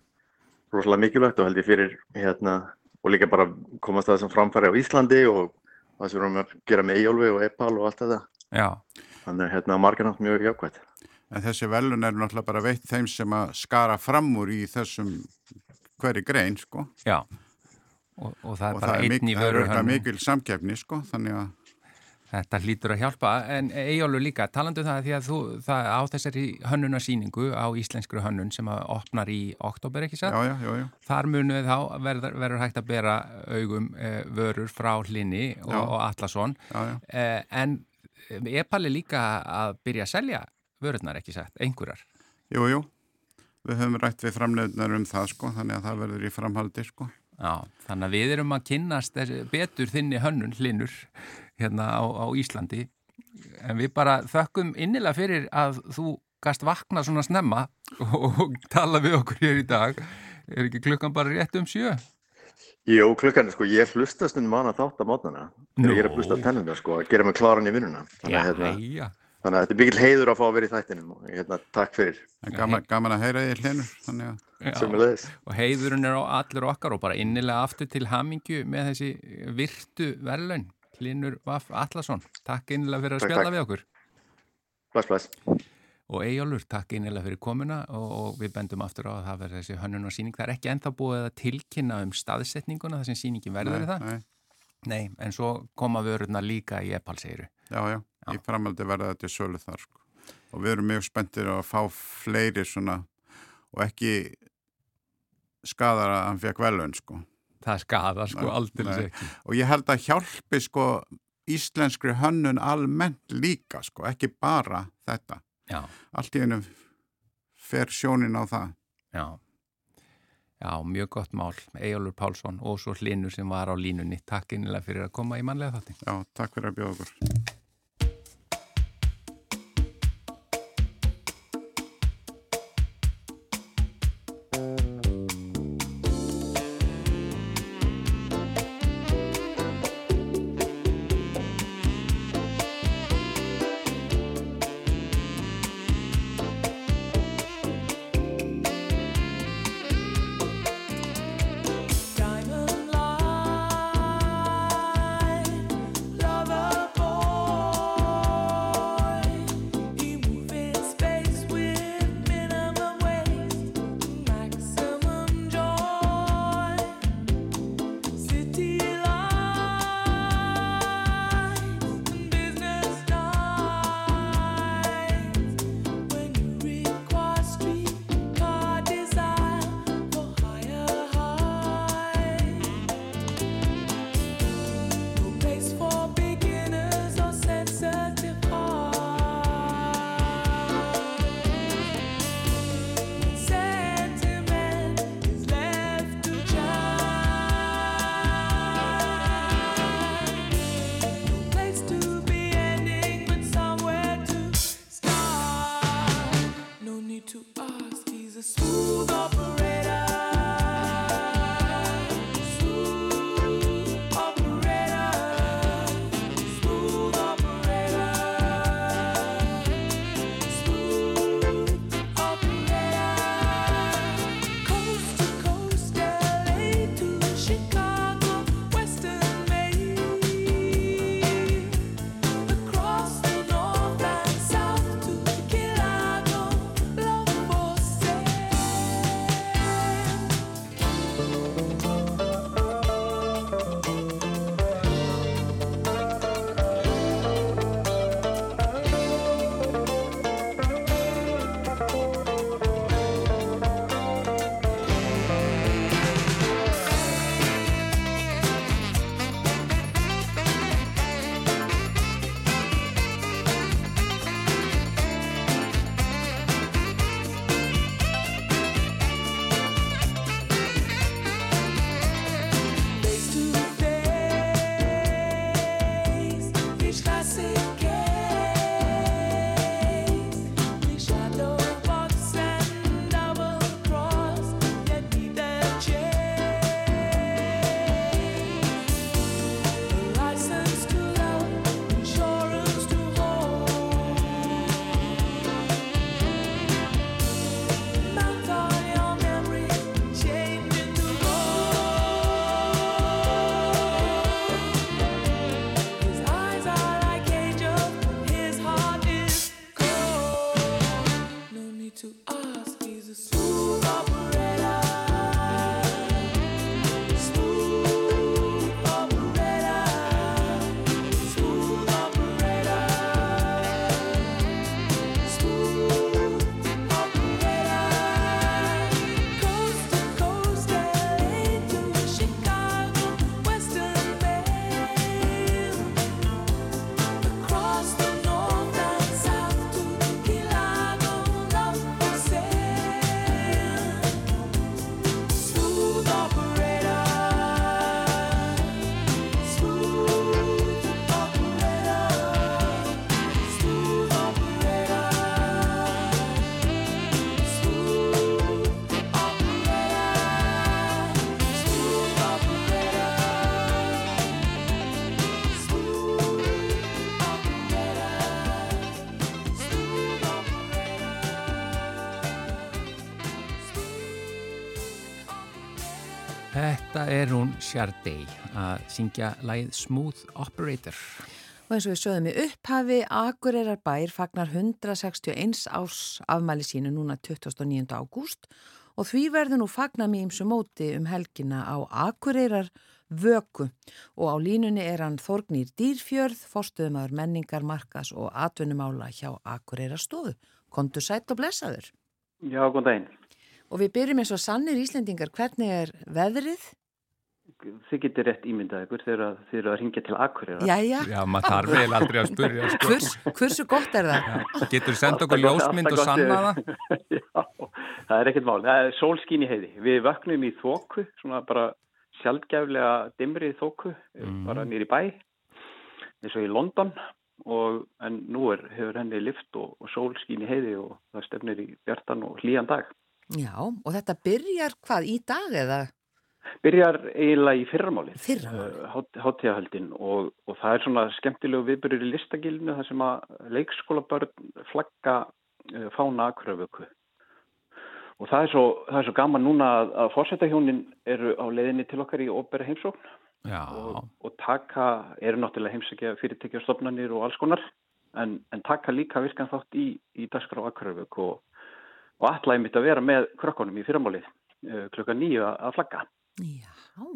Speaker 7: rosalega mikilvægt og held ég fyrir hérna og líka bara komast að þessum framfæri á Íslandi og það sem við erum að gera með Ejólfi og Epal og allt þetta
Speaker 1: já,
Speaker 7: þannig að hérna margarnátt mjög jákvæmt
Speaker 6: En þessi velun er náttúrulega bara veitt þeim sem að skara fram úr í þessum hverju grein, sko.
Speaker 1: já. Og, og það er
Speaker 6: Og
Speaker 1: bara
Speaker 6: það
Speaker 1: einn í
Speaker 6: mik það er auðvitað mikil samkefni, sko, þannig að
Speaker 1: Þetta hlýtur að hjálpa, en Eyjólu líka, talandu um það því að þú, það á þessari hönnunarsýningu á íslenskru hönnun sem að opnar í oktober, ekki satt?
Speaker 6: já, já, já, já.
Speaker 1: Þar munu þá verður, verður hægt að bera augum eh, vörur frá Hlinni og, og Atlasson, eh, en Epal er líka að byrja að selja vörurnar, ekki satt, einhverjar.
Speaker 6: Jú, jú, við höfum rætt við framleiðnar um það, sko, þannig að það verður í framhaldi, sko.
Speaker 1: Já, þannig að við erum að kynnast betur þinni hönnun hlinur hérna á, á Íslandi. En við bara þökkum innilega fyrir að þú gast vakna svona snemma og, tala við okkur hér í dag. Er ekki klukkan bara rétt um sjö?
Speaker 7: Jú, klukkan, sko, ég hlusta stundum á hana þátt að mótnana þegar ég er að hlusta á tennunda, sko, að gera mig klaran í vinnuna. Þannig, að, hérna. Þannig að þetta er mikill heiður að fá að vera í þættinum og hérna, takk fyrir,
Speaker 6: gaman, gaman að heyra
Speaker 7: er leiðis
Speaker 1: og heiðurinn er á allir okkar og bara innilega aftur til hamingju með þessi virtu verðlaun. Hlinur Vaff Allarsson takk innilega fyrir að
Speaker 7: Takk,
Speaker 1: spjalla
Speaker 7: takk.
Speaker 1: við okkur.
Speaker 7: Bless, bless.
Speaker 1: Og Eyjólfur, takk innilega fyrir komuna og, og við bendum aftur á að það verður þessi hönnun og síning, það er ekki ennþá búið að tilkynna um staðsetninguna þar sem síningin verður er það?
Speaker 6: nei,
Speaker 1: Nei, en svo koma vörurna líka í Epalseiru
Speaker 6: já, já, í framhaldi verða þetta sölu þar sko. og við erum mjög spenntir að fá fleiri svona og ekki skadar að hann fekk velun sko.
Speaker 1: það skadar sko aldrei
Speaker 6: og ég held að hjálpi sko íslenskri hönnun almennt líka sko, ekki bara þetta.
Speaker 1: Já,
Speaker 6: allt í einu fer sjónin á það.
Speaker 1: Já. Já, mjög gott mál, Eyjólfur Pálsson og svo Hlinur sem var á línunni. Takk innilega fyrir að koma í mannlega þátti
Speaker 6: já, takk fyrir að bjóða okkur
Speaker 5: He's
Speaker 1: a smooth operator. Sardei að syngja læð Smooth Operator.
Speaker 2: Og eins og við sögum í upphafi, Akureyrar bær fagnar 161 árs afmæli sínu núna 29. ágúst og því verður nú fagnar með ímsu móti um helgina á Akureyrar vöku og á línunni er hann Þorgnýr Dýrfjörð, forstuðumæður menningar, markas og atvinnumála hjá Akureyrar stofu. Kondur sætt og blessaður.
Speaker 8: Já, góðan daginn.
Speaker 2: Og við byrjum eins og sannir Íslendingar, hvernig er veðrið?
Speaker 8: Þið getur rétt ímyndað ykkur þegar þið eru að ringja til Akureyra.
Speaker 2: Jæja,
Speaker 1: Já, maður þarf vel aldrei að spurja. Sko.
Speaker 2: Hvers, hversu gott er það?
Speaker 1: Já, getur senda okkur ljósmynd og sanna það?
Speaker 8: Já, það er ekkert mál. Það er sólskín í heiði. Við vaknum í þóku, svona bara sjálfgæflega dimrið þóku,
Speaker 1: Mm.
Speaker 8: bara nýri bæ, eins og í London. Og, en nú er, hefur henni lift og, og sólskín í heiði og það stefnir í bjartan og hlýjan dag.
Speaker 2: Já, og þetta byrjar hvað í dag eða
Speaker 8: Byrjar eiginlega í fyrramálið.
Speaker 2: Fyrramálið.
Speaker 8: Uh, Háttíðahöldin og, og það er svona skemmtilegu viðbyrjur í listagilinu þar sem að leikskólabörn flagga uh, fána akuraföku. Og það er, svo, það er svo gaman núna að, að fórsetahjónin eru á leiðinni til okkar í óbera heimsókn
Speaker 1: Já,
Speaker 8: og, og taka, eru náttúrulega heimsækja fyrirtækja stofnanir og alls konar en, en taka líka virkan þátt í, í dagskrá akuraföku og, og allæg mitt að vera með krökkunum í fyrramálið uh, klukka nýju að flagga
Speaker 2: Já,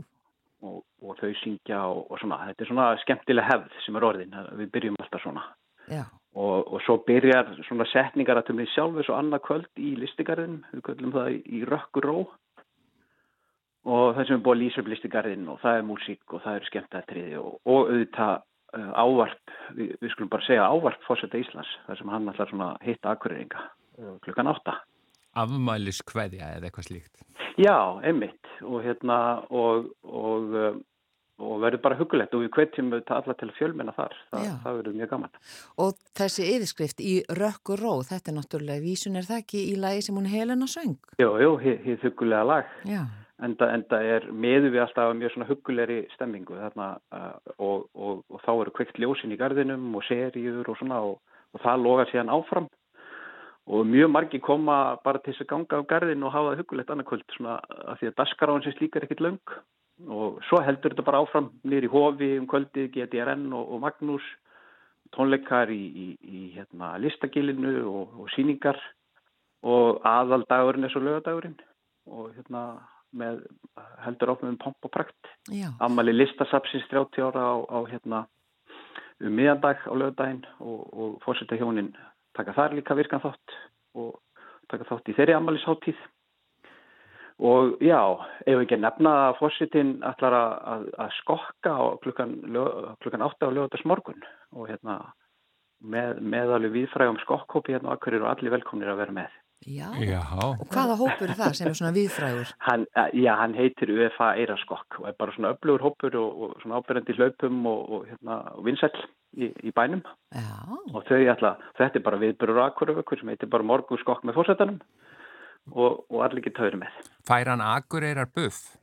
Speaker 8: og, og þau syngja og, og svona, þetta er svona skemmtileg hefð sem er orðin, við byrjum alltaf svona.
Speaker 2: Já,
Speaker 8: og, og svo byrjar svona setningar að tumni sjálfur svo annað kvöld í listigarðin, við köllum það í, rökkuró. Og það sem er búið að lýsa upp listigarðin og það er músík og það eru skemmtættriði og, og auðvitað uh, ávarp, við, við skulum bara segja ávarp fórseta Íslands, þar sem hann ætlar svona hitta akkurýringa uh, klukkan átta.
Speaker 1: Afmælis kveðja eða eitthvað slíkt.
Speaker 8: Já, einmitt. Og hérna og, og, uh, og verður bara hugulegt og við hvetjum þetta alla til fjölmenna þar, Þa, það verður mjög gaman.
Speaker 2: og þessi yfirskrift í rökk og ró, þetta er náttúrulega vísun er það ekki í lagi sem hún Helena söng?
Speaker 8: Jú, jú, hið hugulega lag,
Speaker 2: Já,
Speaker 8: enda, enda er meðu við alltaf mjög svona hugulegri stemmingu þarna uh, og, og, og þá eru kveikt ljósin í gardinum og seríur og svona og, og það logar síðan áfram og mjög margi koma bara til þess að ganga á gardin og hafa það hugulegt annarkvöld svona að því að daskaráin sem slíkar ekkit löng. Og svo heldur þetta bara áfram nýri hofi um kvöldið, GTRN og, og Magnús tónleikar í, í, í hérna, listagilinu og, og síningar og aðaldagurinn er svo lögadagurinn og hérna með heldur áfnum pomp og prakt. Ammali listasapsins 30 ára á, á hérna um miðandag á lögadaginn og, og fórseta hjónin taka þar líka virkan þátt og taka þátt í þeirri ammælisháttíð. Og já, ef við ekki nefna að fórsetin ætlar að, að, skokka klukkan, klukkan 8 á lögadags morgun og hérna með, með alveg viðfrægum skokkhópi hérna Akureyri og allir velkomnir að vera með.
Speaker 2: Já.
Speaker 1: Já,
Speaker 2: Og hvaða hópur er það sem er svona viðfrægur?
Speaker 8: Hann, eh, já, hann heitir UFA Eiraskokk og er bara svona öflugur hópur og, og svona ábyrjandi hlaupum og, og, hérna, og vinsæll í, í bænum
Speaker 2: Já,
Speaker 8: og þau ætla, þetta er bara viðbyrur akkuröfökkur sem heitir bara morgunskokk með fórsetanum og, og allir geta höfðu með.
Speaker 1: fær hann akureyrar buff?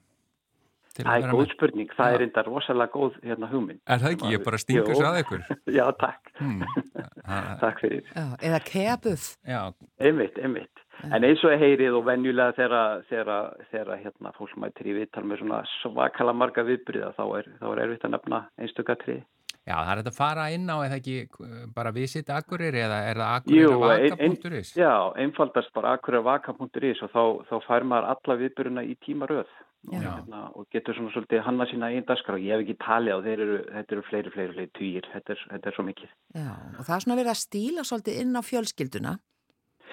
Speaker 8: Það er góð spurning, það
Speaker 1: Já.
Speaker 8: er enda rosalega góð hérna hugmynd.
Speaker 1: Er það ekki? Ég bara stingur svo að ykkur.
Speaker 8: Já, takk.
Speaker 1: Hmm.
Speaker 8: Takk fyrir.
Speaker 2: já, eða.
Speaker 1: Já,
Speaker 8: Einmitt, einmitt. En eins og heyrið og venjulega þegar, þegar, þegar hérna, fólk mætir í viðtal með svona svakala marga viðbyrða þá er, þá er erfitt að nefna einstökatrið.
Speaker 1: Já, það er þetta að fara inn á eða ekki uh, bara visit akureyri eða er það
Speaker 8: Jú,
Speaker 1: akureyri
Speaker 8: ein-? Já, einfaldast bara akkurvaka.is og þá, þá fær maður alla viðbyrjuna í tímaröð hérna, og getur svona svolítið hanna sína einn daskar og ég hef ekki talið á þeir eru, þetta eru fleiri, fleiri, fleiri týjir, þetta, er- þetta er svo mikið.
Speaker 2: Já, og það er svona verið að stíla svolítið inn á fjölskylduna.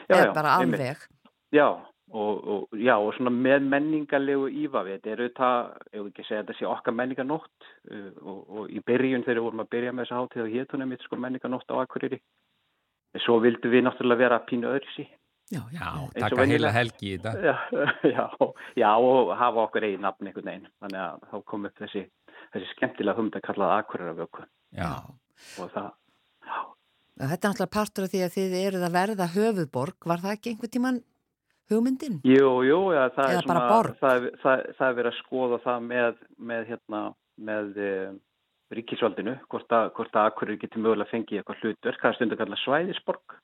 Speaker 8: Já,
Speaker 2: eða
Speaker 8: já,
Speaker 2: bara alveg.
Speaker 8: Já, og, og, já, og svona með menningarlegu ívafi, þetta eru það, ef við ekki segja þetta sé okkar menningarnótt uh, og, og í byrjun þegar við vorum að byrja með þessa hátíð og hétunum mitt sko menningarnótt á Akureyri. En Svo vildum við náttúrulega vera pínu öðru sí.
Speaker 2: Já,
Speaker 1: Já, taka heila helgi í þetta.
Speaker 8: Já, já, já, og hafa okkur eigin nafn einhvern veginn. Þannig að þá kom upp þessi, þessi skemmtilega humd að kalla það Akureyrarvöku
Speaker 1: Já,
Speaker 8: og það, já,
Speaker 2: Þetta er náttúrulega partur af því að þið eruð að verða höfuðborg. Var það ekki einhvern tíman hugmyndin?
Speaker 8: Jú, jú, já, það
Speaker 2: Eða
Speaker 8: er svona, það, er- það, það er verið að skoða það með, með hérna, með e, ríkisvaldinu, hvort að, hvort að Akureyri getur mögulega fengið eitthvað hlutverk, það er stundu kallað svæðisborg.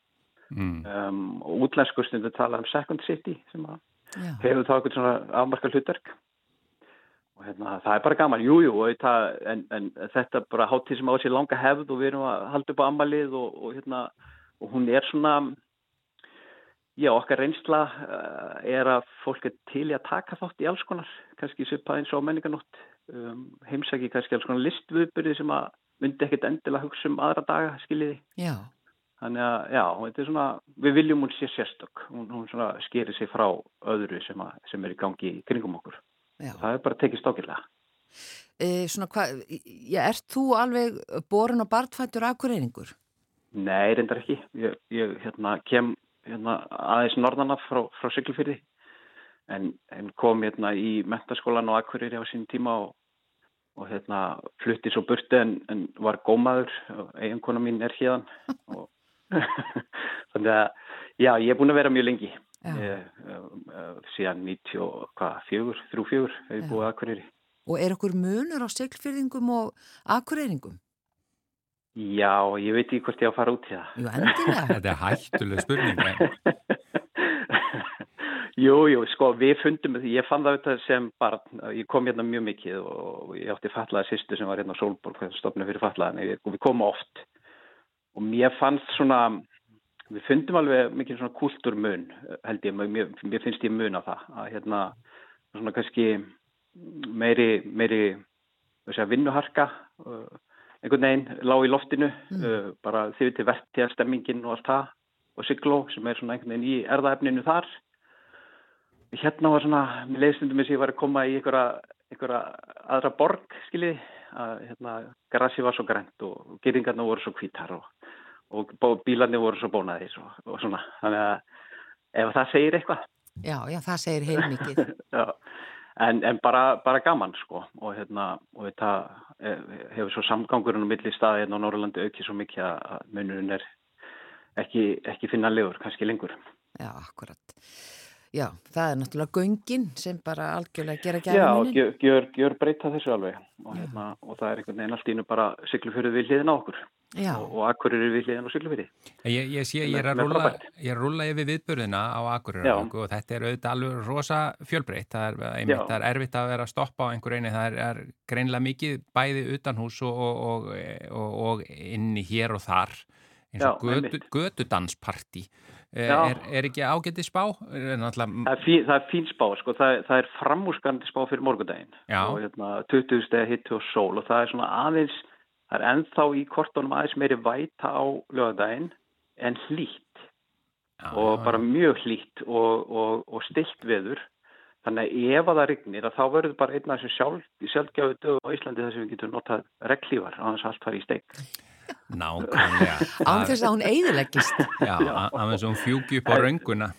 Speaker 1: Mm.
Speaker 8: um, og útlensku stundu talað um second city sem að hefur þá eitthvað svona afmarka hlutverk. Og hérna, það er bara gaman, jújú, jú, en, en þetta er bara hátíð sem á sér langa hefð og við erum að halda upp á ammalið og, og, hérna, og hún er svona, já, okkar reynsla uh, er að fólk er til í að taka þátt í alls konar, kannski svipað eins og menninganótt, um, heimsæki kannski alls konar listviðbyrði sem að myndi ekkert endilega hugsa um aðra daga, skiljiði.
Speaker 2: Já.
Speaker 8: Þannig að, já, þetta er svona, við viljum hún sé sérstök, hún, hún svona skerir sig frá öðru sem, að, sem er í gangi í kringum okkur. Já. Það er bara tekið stókilega.
Speaker 2: E, svona hvað, já, ert þú alveg borin og bartfættur aðkurreiningur?
Speaker 8: Nei, reyndar ekki. Ég, ég hérna, kem hérna, aðeins norðana frá, frá Siglufyrði en, en kom hérna í mentaskólan og aðkureyri á sín tíma og, og hérna flutti svo burti en, en var gómaður. Og eiginkona mín er hérna og þannig að já, ég er búin að vera mjög lengi. Ég, uh, síðan 94, 34 hefur ég búið aðkurýri.
Speaker 2: Og er okkur munur á seglfyrðingum og aðkurýringum?
Speaker 8: Já, ég veit ekki hvort ég á að fara út í það.
Speaker 2: Jú, endilega.
Speaker 1: Þetta er hættuleg spurning.
Speaker 8: Jú, jú, sko, við fundum, ég fann það auðvitað sem barn, ég kom hérna mjög mikið og ég átti fallaða sýstu sem var hérna á Solborg, stofnum fyrir fallaðan og við komum oft og mér fannst svona við fundum alveg mikið svona kulturmun held ég, mér, mér finnst ég mun á það að hérna svona kannski meiri, meiri segja, vinnuharka uh, einhvern veginn lág í loftinu mm. uh, bara þið til verðtíða stemmingin og allt það og Sigló sem er svona einhvern veginn í erðaefninu þar. Hérna var svona, mér leiðstundum þess að ég var að koma í einhverja, einhverja aðra borg skiljiði að hérna grassi var svo grænt og geringarna voru svo kvítar og og bílarnir voru svo bónaðir og, og svona, þannig að ef það segir eitthvað.
Speaker 2: Já, já, það segir heilmikið
Speaker 8: en, en bara, bara gaman sko. Og hérna, og þetta eh, hefur svo samgangurinn á milli staði hérna á Norrlandi aukið svo mikið að munurinn er ekki, ekki finnanlegur, kannski lengur.
Speaker 2: Já, akkurat. Já, það er náttúrulega göngin sem bara algjörlega gera
Speaker 8: minni. Já, gjör, gjör breyta þessu alveg. Og, hérna, og það er einhvern veginn allt ínu bara syklufjörðu við hliðin á okkur Já. og, og akkurir við hliðin á syklufjörði.
Speaker 1: Ég, ég sé, ég er að rúla, ég er að rúla yfir viðbörðina á akkurir og þetta er auðvitað alveg rosa fjölbreytt. Það er, einmitt, það er erfitt að vera að stoppa á einhver eini, það er, er greinlega mikið bæði utan hús og, og inni hér og þar eins og götu, götudansparti. Eh, er, er ekki ágætti spá?
Speaker 8: Það er fín, það er fín spá, sko. það, það er framúskandi spá fyrir morgundaginn og hérna, 20 steg hitt og sól og það er svona aðeins, það er ennþá í kortunum aðeins meiri væta á lögadaginn en hlýtt já, og já, bara mjög hlýtt og, og, og stilt veður þannig að ef að það rignir þá verður bara einna sem sjálf, sjálfgjáðu dög á Íslandi þess að við getum notað reglívar á þess að allt fari í steik
Speaker 1: Nákvæmlega.
Speaker 2: Án þess að hún eigðilegist.
Speaker 1: Já, án þess að hún fjúki upp á raunguna.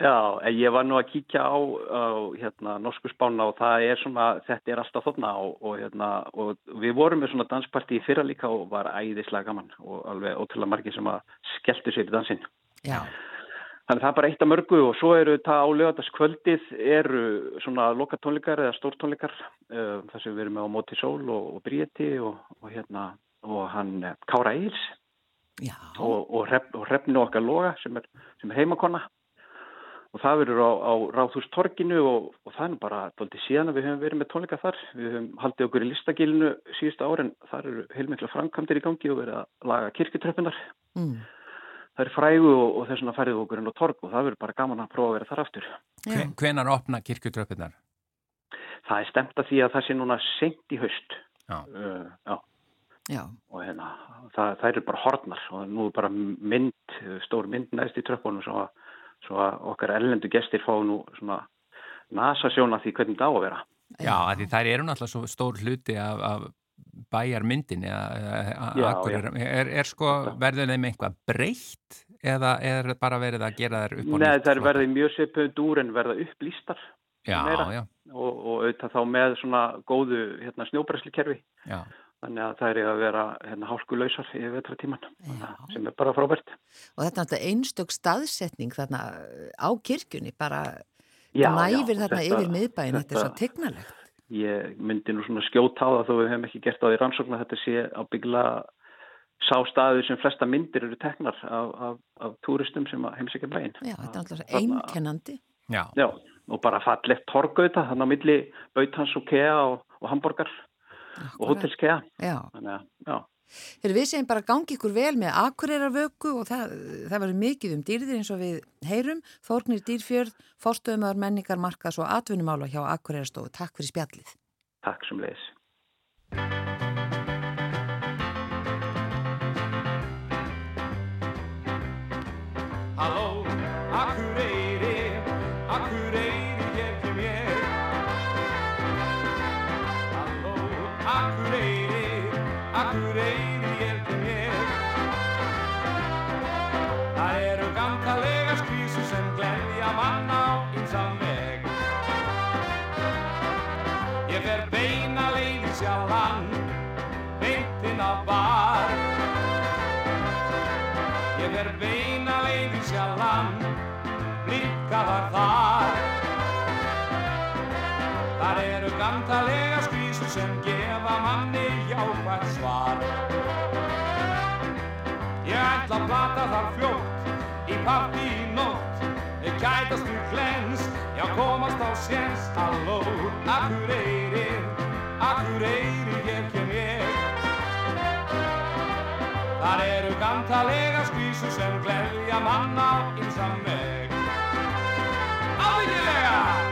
Speaker 8: Já, ég var nú að kíkja á, á hérna, norsku spána og það er svona, þetta er alltaf þarna og, og, hérna, og við vorum með svona dansparti í fyrra líka og var æðislega gaman og alveg ótrúlega margir sem að skelltu sér í dansinn.
Speaker 2: Já.
Speaker 8: Þannig það er bara eitt af mörgu og svo eru það á lögataskvöldið eru svona lokatónleikar eða stórtónleikar uh, þar sem við erum með á Móti Sól og, og Bríeti og, og hérna og hann eh, Kára Eils og, og, ref, og refnu okkar loga sem er, er heimakonna og það verður á, á Ráðhústorginu og, og það er bara doldið síðan að við höfum verið með tónleika þar. Við höfum haldið okkur í listagilinu síðustu árin þar eru heilmikla framkantir í gangi og verið að laga kirkutröppunar mm. það er frægu og þess vegna færið okkur inn á torg og það verður bara gaman að prófa að vera þar aftur.
Speaker 1: Hven, Hvenar opna kirkutröppunar?
Speaker 8: Það er stemt að því að það sé núna sent í haust.
Speaker 1: Já,
Speaker 8: uh, já.
Speaker 2: Já.
Speaker 8: og hérna, það, það eru bara hornar og nú er bara mynd, stór mynd næst í tröfbónum svo, svo að okkar ellendu gestir fá nú svona nasa sjóna því hvernig það á að vera.
Speaker 1: Já, því þær eru náttúrulega svo stór hluti af, af bæjarmyndin er, er sko verður þeim eitthvað breytt eða er bara verið að gera þær upp á nýtt?
Speaker 8: Nei, þær verður mjög sepöð dúr en verða upplýstar
Speaker 1: já, já.
Speaker 8: og, og auðvitað þá með svona góðu hérna, snjóbræslikerfi
Speaker 1: Já
Speaker 8: Þannig að það er að vera hérna, hálkuleysar í vetratíman sem er bara frábært.
Speaker 2: Og þetta er náttúrulega einstök staðsetning þarna á kirkjunni, bara já, næfir já, þarna þetta, yfir miðbæin, þetta, þetta er svo tegnalegt.
Speaker 8: Ég myndi nú svona skjóta á það þó við hefum ekki gert á því rannsókn að þetta sé á byggla sá staðu sem flesta myndir eru tegnar af, af, af túristum sem heimsækja bæin.
Speaker 2: Já, þetta er náttúrulega einkennandi.
Speaker 1: Já.
Speaker 8: Já, og bara fallegt torgauta þannig á milli Bautans og Kea og, og Hamburger og.
Speaker 2: Já.
Speaker 8: Þannig að, já.
Speaker 2: Þegar við segjum bara gangi ykkur vel með akureyravöku og það, það verður mikið um dýrðir eins og við heyrum. Þórnir Dýrfjörð, fórstöðumöður menningar, markas og atvinnumála hjá Akureyrastofu. Takk fyrir spjallið.
Speaker 8: Takk sem leiðis.
Speaker 9: Gantalega skvísu sem gefa manni jákvært svar. Ég ætla að plata þar fljótt, í parti í nótt. Ég kætast um glens, já komast á séns. Halló, Akureyri, Akureyri, hér kem ég. Þar eru gantalega skvísu sem gleðja mann á ýmsan veg. Ábyggilega!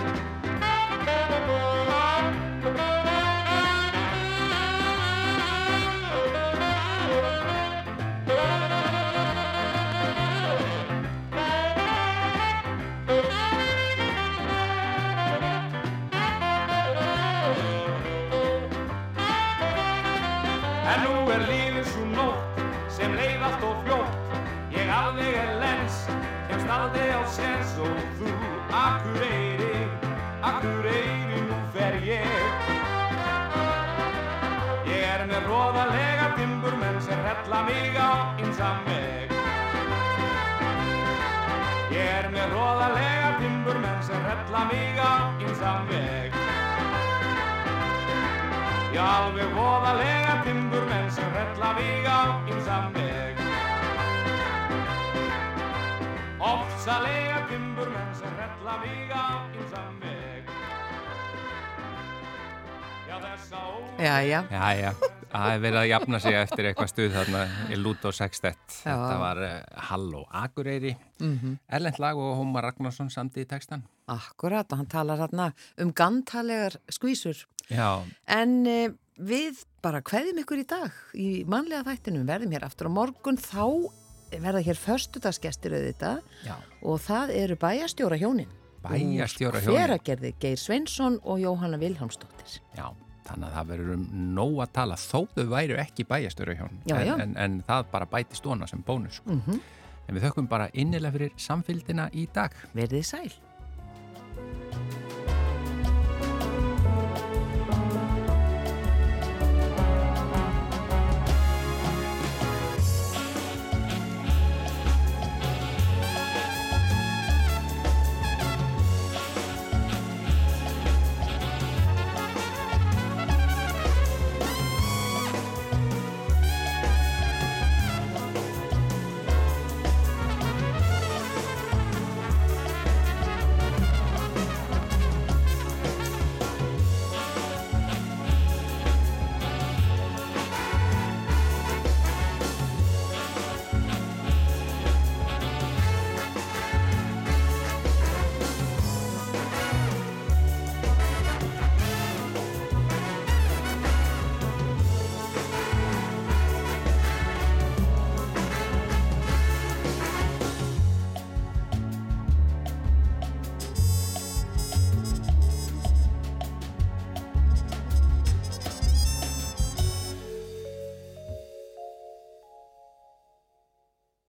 Speaker 9: Timburmenn sem hella mig á einsam veg Ég er með róðalega timburmenn sem hella mig á einsam veg Já, alveg voðalega timburmenn sem hella mig á ýmsan veg. Ofsalega timburmenn sem hella mig á ýmsan veg. Já, þessa ó...
Speaker 2: Já, já.
Speaker 1: Já, já, það er verið að jafna sig eftir eitthvað stuð þarna í Lúto Sextett.
Speaker 2: Já.
Speaker 1: Þetta var uh, Halló Akureyri,
Speaker 2: Mhm.
Speaker 1: Erlend lag og Hómar Ragnarsson samdi í textan.
Speaker 2: Akkurat og hann talar hérna um gantalegar skvísur.
Speaker 1: Já,
Speaker 2: En e, við bara kveðum ykkur í dag í mannlega þættinum, verðum hér aftur á morgun, þá verða hér förstudagsgestir auðvitað
Speaker 1: já,
Speaker 2: og það eru bæjastjóra hjónin.
Speaker 1: bæjastjóra hjónin.
Speaker 2: Hveragerði Geir Sveinsson og Jóhanna Vilhelmsdóttir.
Speaker 1: Já, þannig að það verður um nóg að tala þó þau væru ekki bæjastjóra hjón.
Speaker 2: Já, já.
Speaker 1: En, en, en það bara bæti stóna sem bónus.
Speaker 2: Mm
Speaker 1: En við þökkum bara innilega fyrir samfylgdina í dag.
Speaker 2: Verðið sæl.